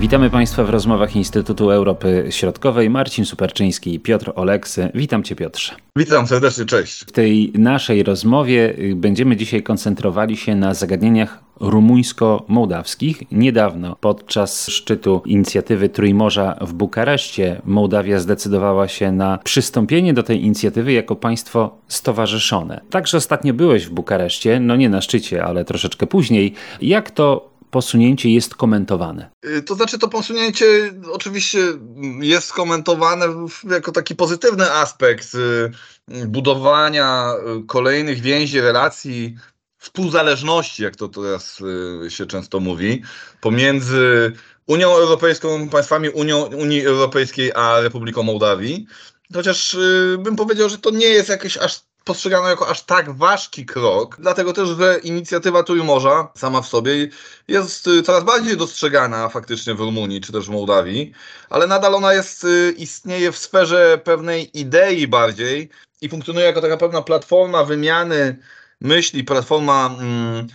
Witamy Państwa w rozmowach Instytutu Europy Środkowej. Marcin Superczyński i Piotr Oleksy. Witam Cię, Piotrze. Witam serdecznie, cześć. W tej naszej rozmowie y, będziemy dzisiaj koncentrowali się na zagadnieniach rumuńsko-mołdawskich. Niedawno podczas szczytu inicjatywy Trójmorza w Bukareszcie Mołdawia zdecydowała się na przystąpienie do tej inicjatywy jako państwo stowarzyszone. Także ostatnio byłeś w Bukareszcie, no nie na szczycie, ale troszeczkę później. Jak to posunięcie jest komentowane? Y, to znaczy, to posunięcie oczywiście jest komentowane jako taki pozytywny aspekt y, budowania y, kolejnych więzi, relacji, współzależności, jak to teraz się często mówi, pomiędzy Unią Europejską, państwami Unią, Unii Europejskiej a Republiką Mołdawii. Chociaż bym powiedział, że to nie jest jakieś aż postrzegano jako aż tak ważki krok, dlatego też, że inicjatywa Trójmorza sama w sobie jest y, coraz bardziej dostrzegana faktycznie w Rumunii czy też w Mołdawii, ale nadal ona jest, y, istnieje w sferze pewnej idei bardziej i funkcjonuje jako taka pewna platforma wymiany myśli, platforma mm,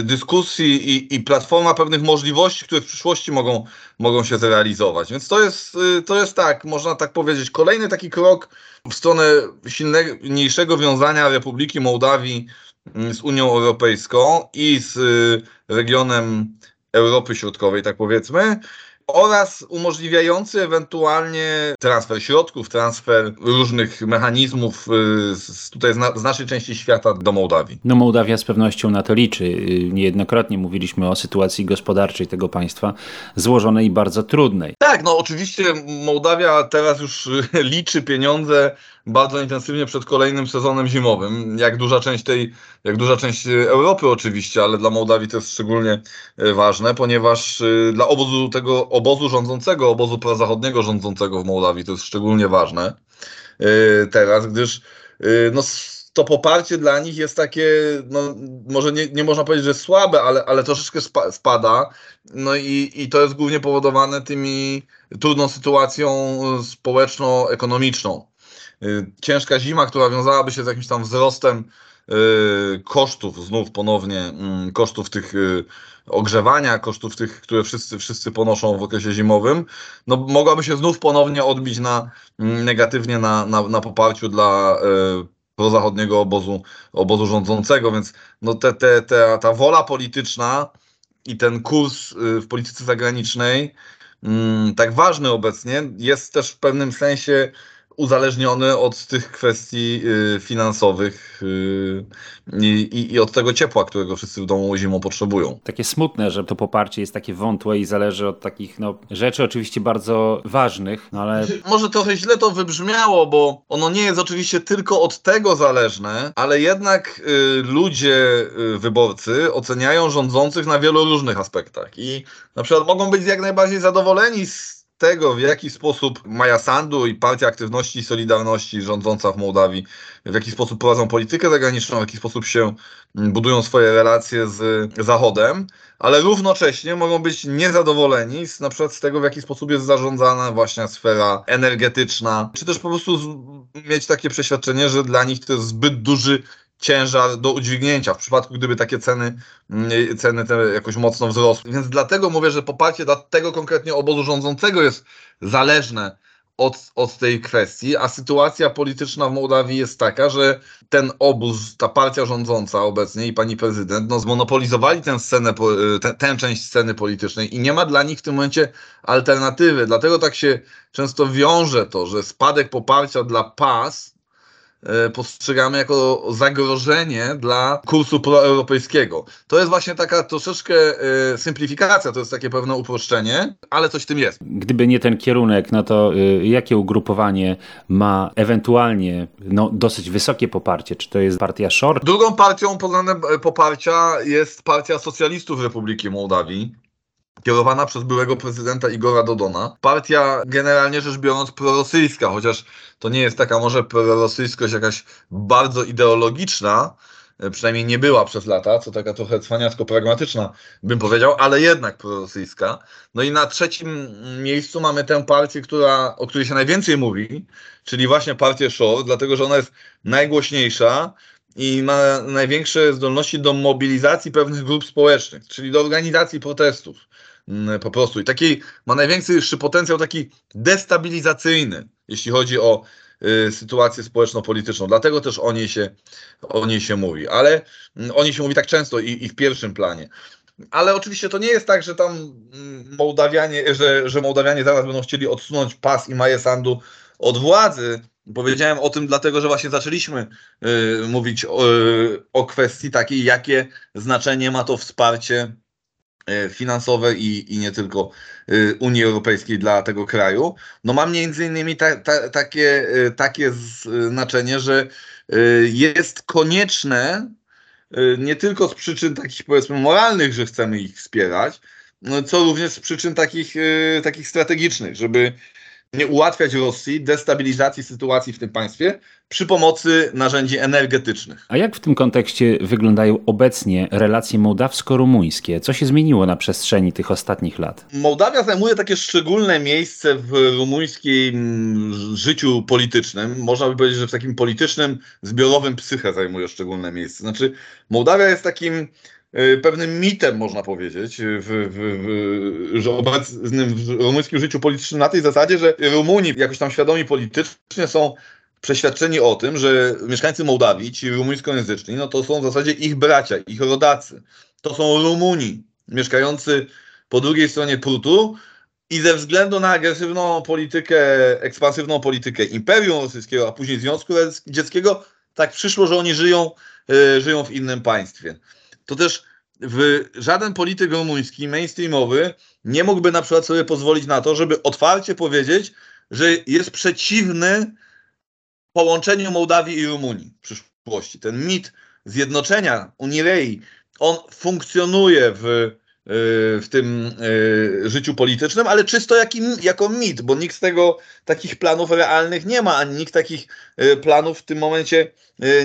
y, dyskusji i, i, platforma pewnych możliwości, które w przyszłości mogą, mogą się zrealizować. Więc to jest, y, to jest tak, można tak powiedzieć, kolejny taki krok w stronę silniejszego wiązania Republiki Mołdawii mm, z Unią Europejską i z y, regionem Europy Środkowej, tak powiedzmy oraz umożliwiający ewentualnie transfer środków, transfer różnych mechanizmów y, z, tutaj z, na, z, naszej części świata do Mołdawii. No Mołdawia z pewnością na to liczy. Y, niejednokrotnie mówiliśmy o sytuacji gospodarczej tego państwa, złożonej i bardzo trudnej. Tak, no oczywiście Mołdawia teraz już liczy pieniądze bardzo intensywnie przed kolejnym sezonem zimowym. Jak duża część tej, jak duża część Europy oczywiście, ale dla Mołdawii to jest szczególnie e, ważne, ponieważ e, dla obozu tego obozu rządzącego, obozu prozachodniego rządzącego w Mołdawii to jest szczególnie ważne teraz, gdyż no, to poparcie dla nich jest takie, no, może nie, nie można powiedzieć, że słabe, ale, ale troszeczkę spada. No i, i to jest głównie powodowane tymi trudną sytuacją społeczno-ekonomiczną. Y, ciężka zima, która wiązałaby się z jakimś tam wzrostem y, kosztów, znów ponownie mm, kosztów tych y, ogrzewania, kosztów tych, które wszyscy, wszyscy ponoszą w okresie zimowym, no mogłaby się znów ponownie odbić na, mm, negatywnie na, na, na poparciu dla prozachodniego obozu, obozu rządzącego, więc no te, te, te, ta wola polityczna i ten kurs w polityce zagranicznej, mm, tak ważny obecnie, jest też w pewnym sensie uzależniony od tych kwestii y, finansowych y, i, i, od tego ciepła, którego wszyscy w domu zimą potrzebują. Takie smutne, że to poparcie jest takie wątłe i zależy od takich no, rzeczy oczywiście bardzo ważnych, no ale... Może trochę źle to wybrzmiało, bo ono nie jest oczywiście tylko od tego zależne, ale jednak y, ludzie, wyborcy oceniają rządzących na wielu różnych aspektach i na przykład mogą być jak najbardziej zadowoleni z tego, w jaki sposób Maja Sandu i Partia Aktywności i Solidarności rządząca w Mołdawii, w jaki sposób prowadzą politykę zagraniczną, w jaki sposób się mm, budują swoje relacje z Zachodem, ale równocześnie mogą być niezadowoleni z, na przykład z tego, w jaki sposób jest zarządzana właśnie sfera energetyczna, czy też po prostu z, mieć takie przeświadczenie, że dla nich to jest zbyt duży ciężar do udźwignięcia w przypadku, gdyby takie ceny, mm, ceny te jakoś mocno wzrosły. Więc dlatego mówię, że poparcie dla tego konkretnie obozu rządzącego jest zależne od, od tej kwestii, a sytuacja polityczna w Mołdawii jest taka, że ten obóz, ta partia rządząca obecnie i pani prezydent, no zmonopolizowali tę scenę, tę, tę część sceny politycznej i nie ma dla nich w tym momencie alternatywy. Dlatego tak się często wiąże to, że spadek poparcia dla PAS postrzegamy jako zagrożenie dla kursu proeuropejskiego. To jest właśnie taka troszeczkę e, symplifikacja, to jest takie pewne uproszczenie, ale coś w tym jest. Gdyby nie ten kierunek, no to e, jakie ugrupowanie ma ewentualnie no, dosyć wysokie poparcie? Czy to jest partia Short? Drugą partią pod względem poparcia jest Partia Socjalistów Republiki Mołdawii kierowana przez byłego prezydenta Igora Dodona. Partia generalnie rzecz biorąc prorosyjska, chociaż to nie jest taka może prorosyjskość jakaś bardzo ideologiczna, e, przynajmniej nie była przez lata, co taka trochę cwaniacko-pragmatyczna bym powiedział, ale jednak prorosyjska. No i na trzecim miejscu mamy tę partię, która, o której się najwięcej mówi, czyli właśnie partię Shor, dlatego że ona jest najgłośniejsza, i ma największe zdolności do mobilizacji pewnych grup społecznych, czyli do organizacji protestów po prostu. I taki ma największy potencjał taki destabilizacyjny, jeśli chodzi o y, sytuację społeczno-polityczną. Dlatego też o niej się, o niej się mówi. Ale y, o niej się mówi tak często i, i w pierwszym planie. Ale oczywiście to nie jest tak, że tam mm, Mołdawianie, że, że Mołdawianie zaraz będą chcieli odsunąć pas i Maję Sandu od władzy. Powiedziałem o tym dlatego, że właśnie zaczęliśmy y, mówić o, o kwestii takiej, jakie znaczenie ma to wsparcie y, finansowe i, i nie tylko y, Unii Europejskiej dla tego kraju. No ma między innymi ta, ta, takie, y, takie znaczenie, że jest konieczne nie tylko z przyczyn takich powiedzmy moralnych, że chcemy ich wspierać, no, co również z przyczyn takich, takich strategicznych, żeby nie ułatwiać Rosji destabilizacji sytuacji w tym państwie przy pomocy narzędzi energetycznych. A jak w tym kontekście wyglądają obecnie relacje mołdawsko-rumuńskie? Co się zmieniło na przestrzeni tych ostatnich lat? Mołdawia zajmuje takie szczególne miejsce w rumuńskim życiu politycznym. Można by powiedzieć, że w takim politycznym, zbiorowym psyche zajmuje szczególne miejsce. Znaczy, Mołdawia jest takim pewnym mitem, można powiedzieć, w, w, w, że obecnym w rumuńskim życiu politycznym na tej zasadzie, że Rumuni jakoś tam świadomi politycznie są przeświadczeni o tym, że mieszkańcy Mołdawii, ci rumuńskojęzyczni, no to są w zasadzie ich bracia, ich rodacy. To są Rumuni mieszkający po drugiej stronie prutu i ze względu na agresywną politykę, ekspansywną politykę Imperium Rosyjskiego, a później Związku Radzieckiego, tak przyszło, że oni żyją, y, żyją w innym państwie to też w żaden polityk rumuński, mainstreamowy, nie mógłby na przykład sobie pozwolić na to, żeby otwarcie powiedzieć, że jest przeciwny połączeniu Mołdawii i Rumunii w przyszłości. Ten mit zjednoczenia Unii Rei, on funkcjonuje w Y, w tym y, życiu politycznym, ale czysto jak, jako mit, bo nikt z tego takich planów realnych nie ma, ani nikt takich y, planów w tym momencie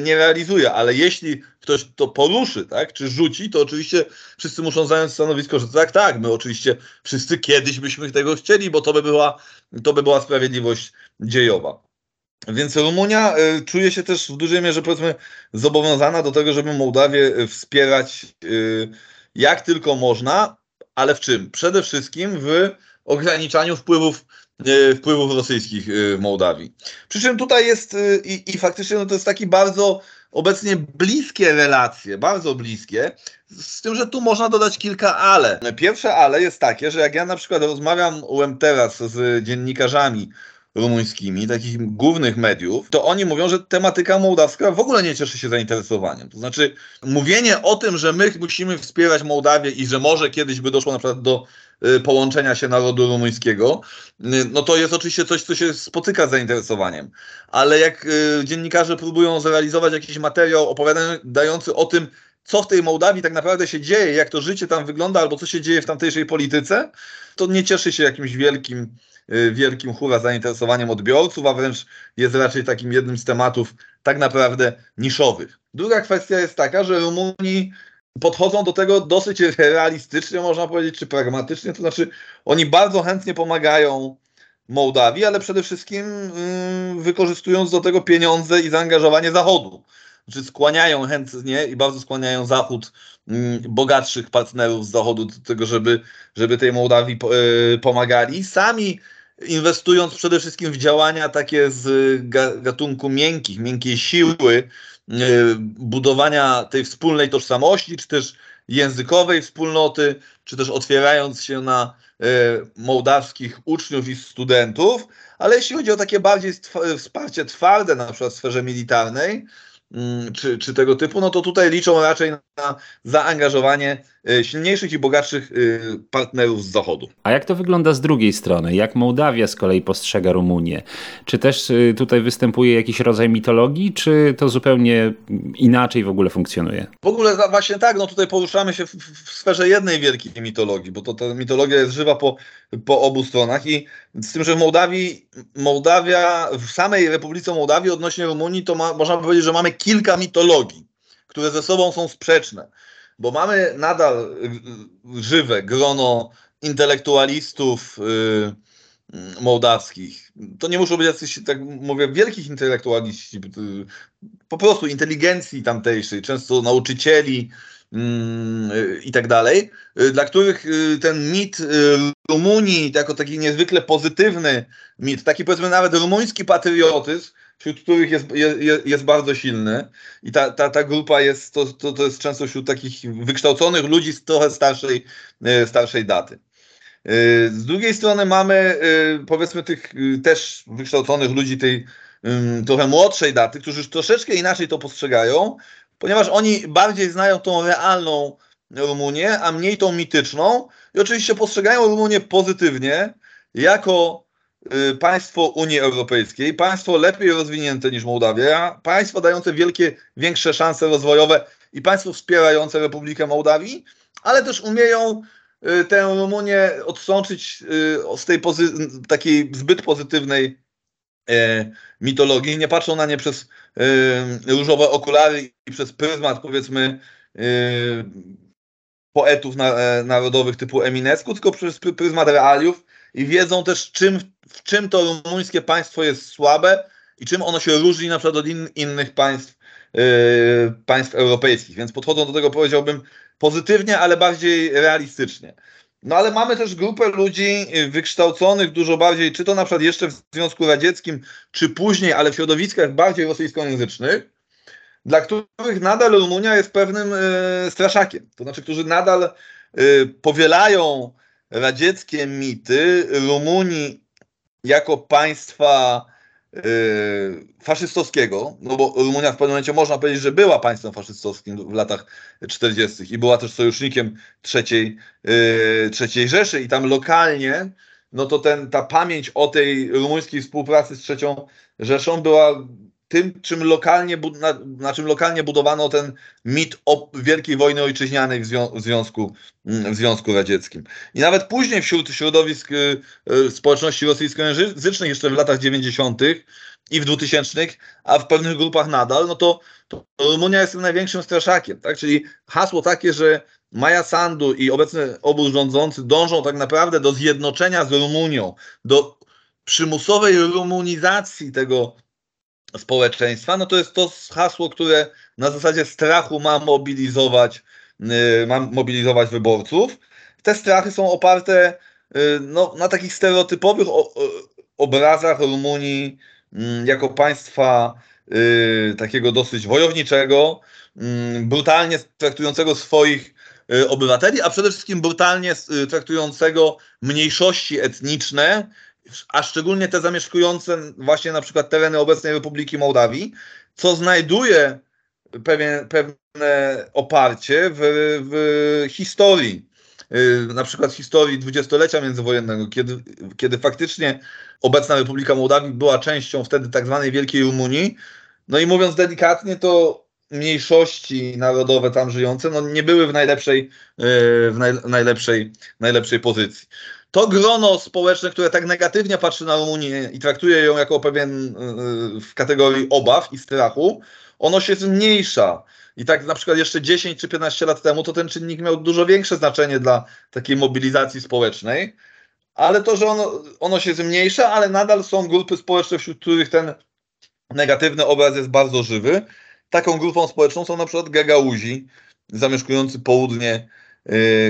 nie realizuje. Ale jeśli ktoś to poruszy, tak, czy rzuci, to oczywiście wszyscy muszą zająć stanowisko, że tak, tak, my oczywiście wszyscy kiedyś byśmy tego chcieli, bo to by była, to by była sprawiedliwość dziejowa. Więc Rumunia czuje się też w dużej mierze, powiedzmy, zobowiązana do tego, żeby Mołdawię wspierać jak tylko można, ale w czym? Przede wszystkim w ograniczaniu wpływów, wpływów rosyjskich w Mołdawii. Przy czym tutaj jest i, i faktycznie no to jest taki bardzo obecnie bliskie relacje, bardzo bliskie, z tym, że tu można dodać kilka ale. Pierwsze ale jest takie, że jak ja na przykład rozmawiam teraz z dziennikarzami rumuńskimi, takich głównych mediów, to oni mówią, że tematyka mołdawska w ogóle nie cieszy się zainteresowaniem. To znaczy, mówienie o tym, że my musimy wspierać Mołdawię i że może kiedyś by doszło na przykład do y, połączenia się narodu rumuńskiego, y, no to jest oczywiście coś, co się spotyka z zainteresowaniem. Ale jak y, dziennikarze próbują zrealizować jakiś materiał opowiadający o tym, co w tej Mołdawii tak naprawdę się dzieje, jak to życie tam wygląda, albo co się dzieje w tamtejszej polityce, to nie cieszy się jakimś wielkim wielkim hura zainteresowaniem odbiorców, a wręcz jest raczej takim jednym z tematów tak naprawdę niszowych. Druga kwestia jest taka, że Rumuni podchodzą do tego dosyć realistycznie, można powiedzieć, czy pragmatycznie, to znaczy oni bardzo chętnie pomagają Mołdawii, ale przede wszystkim yy, wykorzystując do tego pieniądze i zaangażowanie Zachodu. Znaczy skłaniają chętnie i bardzo skłaniają Zachód, yy, bogatszych partnerów z Zachodu do tego, żeby, żeby tej Mołdawii yy, pomagali. Sami inwestując przede wszystkim w działania takie z gatunku miękkich, miękkiej siły, e, budowania tej wspólnej tożsamości, czy też językowej wspólnoty, czy też otwierając się na e, mołdawskich uczniów i studentów, ale jeśli chodzi o takie bardziej wsparcie twarde, na przykład w sferze militarnej, Mm, czy, czy tego typu, no to tutaj liczą raczej na zaangażowanie y, silniejszych i bogatszych y, partnerów z Zachodu. A jak to wygląda z drugiej strony? Jak Mołdawia z kolei postrzega Rumunię? Czy też y, tutaj występuje jakiś rodzaj mitologii, czy to zupełnie inaczej w ogóle funkcjonuje? W ogóle właśnie tak, no tutaj poruszamy się w, w sferze jednej wielkiej mitologii, bo to ta mitologia jest żywa po, po obu stronach i z tym, że w Mołdawii, Mołdawia, w samej Republice Mołdawii odnośnie Rumunii, to ma, można powiedzieć, że mamy kilka mitologii, które ze sobą są sprzeczne, bo mamy nadal y, żywe grono intelektualistów, mm, mołdawskich. To nie muszą być jacyś, tak mówię, wielkich intelektualiści, po prostu inteligencji tamtejszej, często nauczycieli mm, i tak dalej, dla których ten mit Rumunii jako taki niezwykle pozytywny mit, taki powiedzmy nawet rumuński patriotyzm, wśród których jest, jest, jest bardzo silny i ta, ta, ta grupa jest, to, to, to jest często wśród takich wykształconych ludzi z trochę starszej, e, starszej daty. E, z drugiej strony mamy e, powiedzmy tych też wykształconych ludzi tej trochę młodszej daty, którzy już troszeczkę inaczej to postrzegają, ponieważ oni bardziej znają tą realną Rumunię, a mniej tą mityczną i oczywiście postrzegają Rumunię pozytywnie jako państwo Unii Europejskiej, państwo lepiej rozwinięte niż Mołdawia, państwo dające wielkie, większe szanse rozwojowe i państwo wspierające Republikę Mołdawii, ale też umieją y, tę Rumunię odsączyć y, z tej takiej zbyt pozytywnej e, mitologii, nie patrzą na nie przez różowe okulary i przez pryzmat powiedzmy poetów e, narodowych typu Eminescu, tylko przez pryzmat realiów i wiedzą też, czym, w czym to rumuńskie państwo jest słabe i czym ono się różni na przykład od in, innych państw, yy, państw europejskich. Więc podchodzą do tego, powiedziałbym, pozytywnie, ale bardziej realistycznie. No ale mamy też grupę ludzi wykształconych dużo bardziej, czy to na przykład jeszcze w Związku Radzieckim, czy później, ale w środowiskach bardziej rosyjskojęzycznych, dla których nadal Rumunia jest pewnym y, straszakiem. To znaczy, którzy nadal y, powielają radzieckie mity Rumunii jako państwa yy, faszystowskiego, no bo Rumunia w pewnym momencie można powiedzieć, że była państwem faszystowskim w latach 40. i była też sojusznikiem trzeciej, yy, trzeciej Rzeszy i tam lokalnie no to ten, ta pamięć o tej rumuńskiej współpracy z trzecią Rzeszą była tym, czym lokalnie, na, na, czym lokalnie budowano ten mit o Wielkiej Wojny Ojczyźnianej w, zwią w, związku, mm, w Związku Radzieckim. I nawet później wśród środowisk y, y, społeczności rosyjskojęzycznej, jeszcze w latach 90. i w 2000, a w pewnych grupach nadal, no to, to Rumunia jest tym największym straszakiem. Tak? Czyli hasło takie, że Maja Sandu i obecny obóz rządzący dążą tak naprawdę do zjednoczenia z Rumunią, do przymusowej rumunizacji tego społeczeństwa, no to jest to hasło, które na zasadzie strachu ma mobilizować, y, ma mobilizować wyborców. Te strachy są oparte y, no, na takich stereotypowych obrazach Rumunii mm, jako państwa y, takiego dosyć wojowniczego, brutalnie traktującego swoich obywateli, a przede wszystkim brutalnie traktującego mniejszości etniczne a szczególnie te zamieszkujące właśnie na przykład tereny obecnej Republiki Mołdawii, co znajduje pewien, pewne oparcie w, w historii. Y, na przykład historii dwudziestolecia międzywojennego, kiedy, kiedy faktycznie obecna Republika Mołdawii była częścią wtedy tak zwanej Wielkiej Rumunii. No i mówiąc delikatnie, to mniejszości narodowe tam żyjące no nie były w najlepszej, y, w naj, najlepszej, najlepszej pozycji to grono społeczne, które tak negatywnie patrzy na Rumunię i traktuje ją jako pewien y, w kategorii obaw i strachu, ono się zmniejsza. I tak na przykład jeszcze 10 czy 15 lat temu to ten czynnik miał dużo większe znaczenie dla takiej mobilizacji społecznej, ale to, że ono, ono się zmniejsza, ale nadal są grupy społeczne, wśród których ten negatywny obraz jest bardzo żywy. Taką grupą społeczną są na przykład Gagauzi, zamieszkujący południe Y,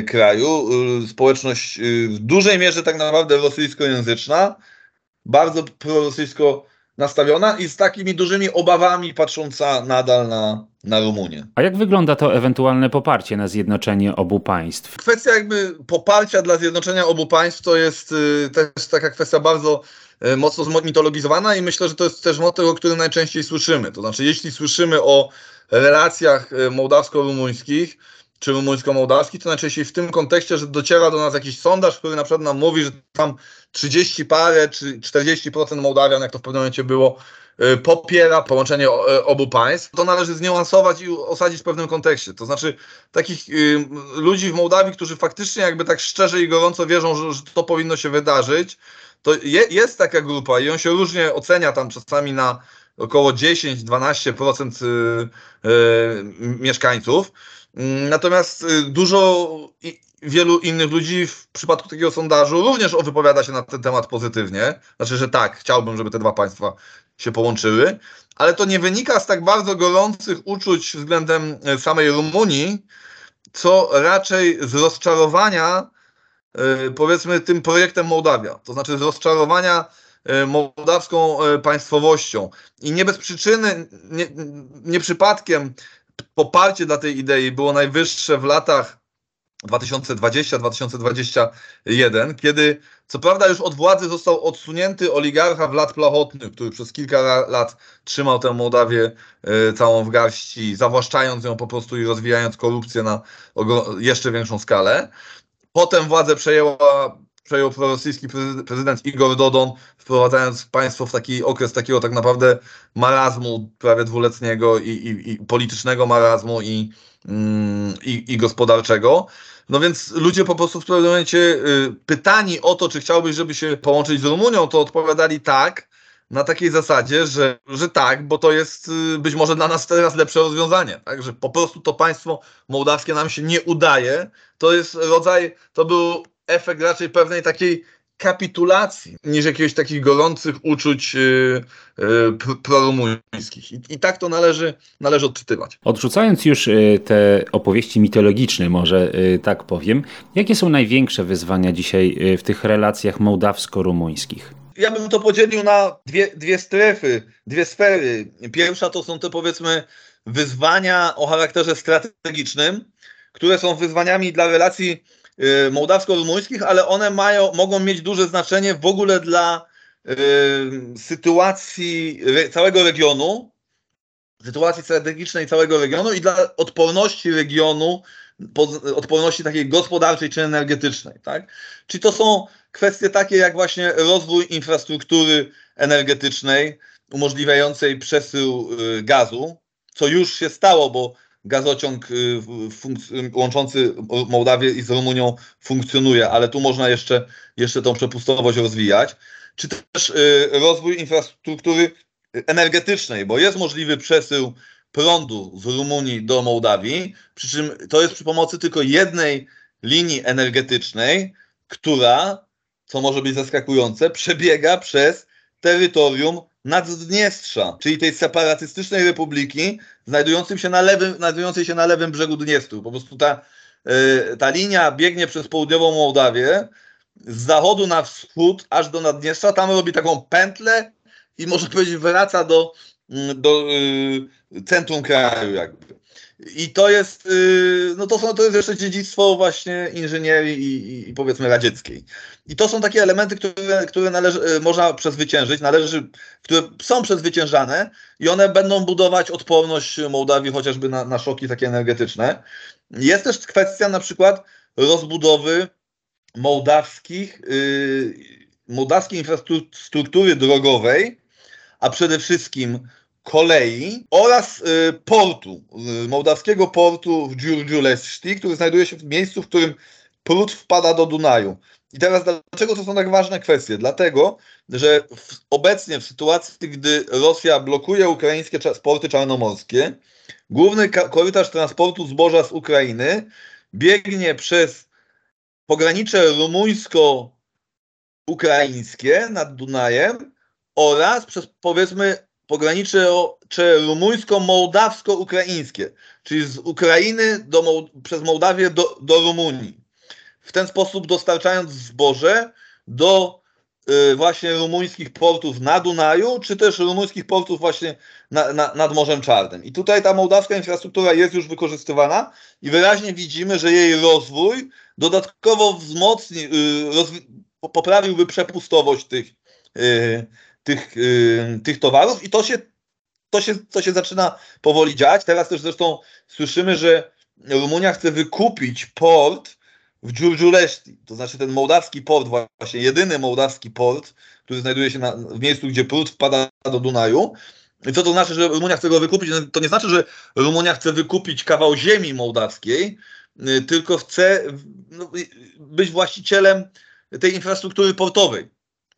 kraju. Y, społeczność y, w dużej mierze tak naprawdę rosyjskojęzyczna, bardzo prorosyjsko nastawiona i z takimi dużymi obawami patrząca nadal na, na Rumunię. A jak wygląda to ewentualne poparcie na zjednoczenie obu państw? Kwestia jakby poparcia dla zjednoczenia obu państw to jest też taka kwestia bardzo mocno zmitologizowana i myślę, że to jest też motyw, o którym najczęściej słyszymy. To znaczy, jeśli słyszymy o relacjach mołdawsko-rumuńskich, czy rumuńsko-mołdawski, to najczęściej w tym kontekście, że dociera do nas jakiś sondaż, który na przykład nam mówi, że tam 30 parę czy 40% Mołdawian, jak to w pewnym momencie było, y, popiera połączenie y, obu państw, to należy zniuansować i osadzić w pewnym kontekście. To znaczy takich y, ludzi w Mołdawii, którzy faktycznie jakby tak szczerze i gorąco wierzą, że, to powinno się wydarzyć, to je, jest taka grupa i on się różnie ocenia tam czasami na około 10-12% mieszkańców. Mm, natomiast y, dużo wielu innych ludzi w przypadku takiego sondażu również wypowiada się na ten temat pozytywnie. Znaczy, że tak, chciałbym, żeby te dwa państwa się połączyły, ale to nie wynika z tak bardzo gorących uczuć względem e, samej Rumunii, co raczej z rozczarowania, e, powiedzmy, tym projektem Mołdawia. To znaczy z rozczarowania mołdawską państwowością. I nie bez przyczyny, nie, nie przypadkiem poparcie dla tej idei było najwyższe w latach 2020-2021, kiedy co prawda już od władzy został odsunięty oligarcha Wlad Plachotny, który przez kilka lat trzymał tę Mołdawię e, całą w garści, zawłaszczając ją po prostu i rozwijając korupcję na jeszcze większą skalę. Potem władzę przejęła, przejął prorosyjski prezydent Igor Dodon, wprowadzając państwo w taki okres takiego tak naprawdę marazmu prawie dwuletniego i, i, i politycznego marazmu i, mm, i, i gospodarczego. No więc ludzie po prostu w pewnym momencie y, pytani o to, czy chciałbyś, żeby się połączyć z Rumunią, to odpowiadali tak, na takiej zasadzie, że, że tak, bo to jest y, być może dla nas teraz lepsze rozwiązanie, tak? że po prostu to państwo mołdawskie nam się nie udaje. To jest rodzaj, to był efekt raczej pewnej takiej kapitulacji niż jakichś takich gorących uczuć yy, yy, prorumuńskich. I, I, tak to należy, należy odczytywać. Odrzucając już yy, te opowieści mitologiczne, może yy, tak powiem, jakie są największe wyzwania dzisiaj yy, w tych relacjach mołdawsko-rumuńskich? Ja bym to podzielił na dwie, dwie strefy, dwie sfery. Pierwsza to są te powiedzmy wyzwania o charakterze strategicznym, które są wyzwaniami dla relacji Y, mołdawsko-rumuńskich, ale one mają, mogą mieć duże znaczenie w ogóle dla y, sytuacji całego regionu, sytuacji strategicznej całego regionu i dla odporności regionu, odporności takiej gospodarczej czy energetycznej. Tak? Czyli to są kwestie takie jak właśnie rozwój infrastruktury energetycznej umożliwiającej przesył y, gazu, co już się stało, bo gazociąg y, łączący Mołdawię i z Rumunią funkcjonuje, ale tu można jeszcze, jeszcze tą przepustowość rozwijać. Czy też y, rozwój infrastruktury energetycznej, bo jest możliwy przesył prądu z Rumunii do Mołdawii, przy czym to jest przy pomocy tylko jednej linii energetycznej, która, co może być zaskakujące, przebiega przez terytorium Naddniestrza, czyli tej separatystycznej republiki znajdującej się na lewym, znajdującej się na lewym brzegu Dniestru. Po prostu ta, yy, ta linia biegnie przez południową Mołdawię z zachodu na wschód aż do Naddniestrza, tam robi taką pętlę i może powiedzieć wraca do, mm, do yy, centrum kraju jakby. I to jest, y, no to, są, to jest jeszcze dziedzictwo właśnie inżynierii i, i, powiedzmy radzieckiej. I to są takie elementy, które, które należy, y, można przezwyciężyć, należy, które są przezwyciężane i one będą budować odporność Mołdawii chociażby na, na szoki takie energetyczne. Jest też kwestia na przykład rozbudowy mołdawskich, yy, mołdawskiej infrastruktury drogowej, a przede wszystkim kolei oraz y, portu, y, mołdawskiego portu w Dziurdziuleszti, który znajduje się w miejscu, w którym prut wpada do Dunaju. I teraz dlaczego to są tak ważne kwestie? Dlatego, że w, obecnie w sytuacji, gdy Rosja blokuje ukraińskie porty czarnomorskie, główny korytarz transportu zboża z Ukrainy biegnie przez pogranicze rumuńsko-ukraińskie nad Dunajem oraz przez powiedzmy pogranicze rumuńsko-mołdawsko-ukraińskie, czyli z Ukrainy do, przez Mołdawię do, do Rumunii. W ten sposób dostarczając zboże do y, właśnie rumuńskich portów na Dunaju, czy też rumuńskich portów właśnie na, na, nad Morzem Czarnym. I tutaj ta mołdawska infrastruktura jest już wykorzystywana i wyraźnie widzimy, że jej rozwój dodatkowo wzmocni, y, poprawiłby przepustowość tych, y, tych, yy, tych towarów i to się, to, się, to się zaczyna powoli dziać. Teraz też zresztą słyszymy, że Rumunia chce wykupić port w Giurgiuleszti, to znaczy ten mołdawski port, właśnie jedyny mołdawski port, który znajduje się na, w miejscu, gdzie prut wpada do Dunaju. I co to znaczy, że Rumunia chce go wykupić? To nie znaczy, że Rumunia chce wykupić kawał ziemi mołdawskiej, y, tylko chce no, być właścicielem tej infrastruktury portowej.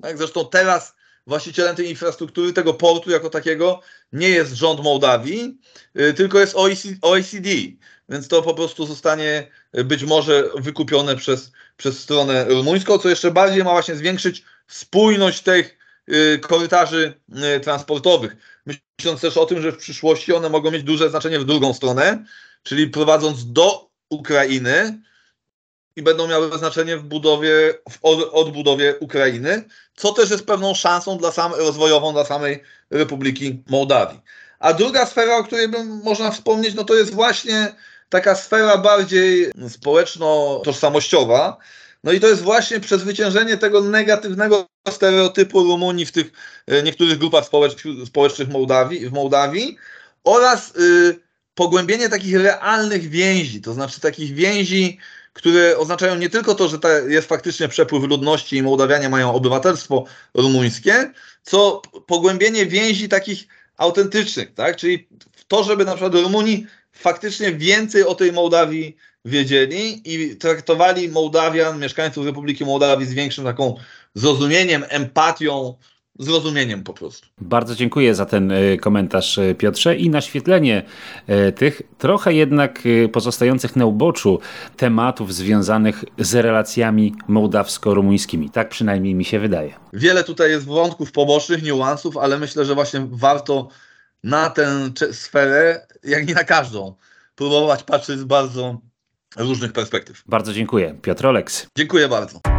Tak? Zresztą teraz właścicielem tej infrastruktury, tego portu jako takiego nie jest rząd Mołdawii, y, tylko jest OECD. Więc to po prostu zostanie być może wykupione przez, przez stronę rumuńską, co jeszcze bardziej ma właśnie zwiększyć spójność tych y, korytarzy y, transportowych. Myśląc też o tym, że w przyszłości one mogą mieć duże znaczenie w drugą stronę, czyli prowadząc do Ukrainy i będą miały znaczenie w budowie, w odbudowie Ukrainy, co też jest pewną szansą dla sam, rozwojową dla samej Republiki Mołdawii. A druga sfera, o której bym można wspomnieć, no to jest właśnie taka sfera bardziej społeczno-tożsamościowa. No i to jest właśnie przezwyciężenie tego negatywnego stereotypu Rumunii w tych e, niektórych grupach społecznych Mołdawii, w Mołdawii oraz y, pogłębienie takich realnych więzi, to znaczy takich więzi, które oznaczają nie tylko to, że jest faktycznie przepływ ludności i Mołdawianie mają obywatelstwo rumuńskie, co pogłębienie więzi takich autentycznych, tak? Czyli to, żeby na przykład Rumuni faktycznie więcej o tej Mołdawii wiedzieli i traktowali Mołdawian, mieszkańców Republiki Mołdawii z większym taką zrozumieniem, empatią, zrozumieniem po prostu. Bardzo dziękuję za ten e, komentarz, e, Piotrze, i naświetlenie e, tych trochę jednak pozostających na uboczu tematów związanych z relacjami mołdawsko-rumuńskimi. Tak przynajmniej mi się wydaje. Wiele tutaj jest wątków pobocznych, niuansów, ale myślę, że właśnie warto na tę sferę, jak i na każdą, próbować patrzeć z bardzo różnych perspektyw. Bardzo dziękuję. Piotr Oleks. Dziękuję bardzo.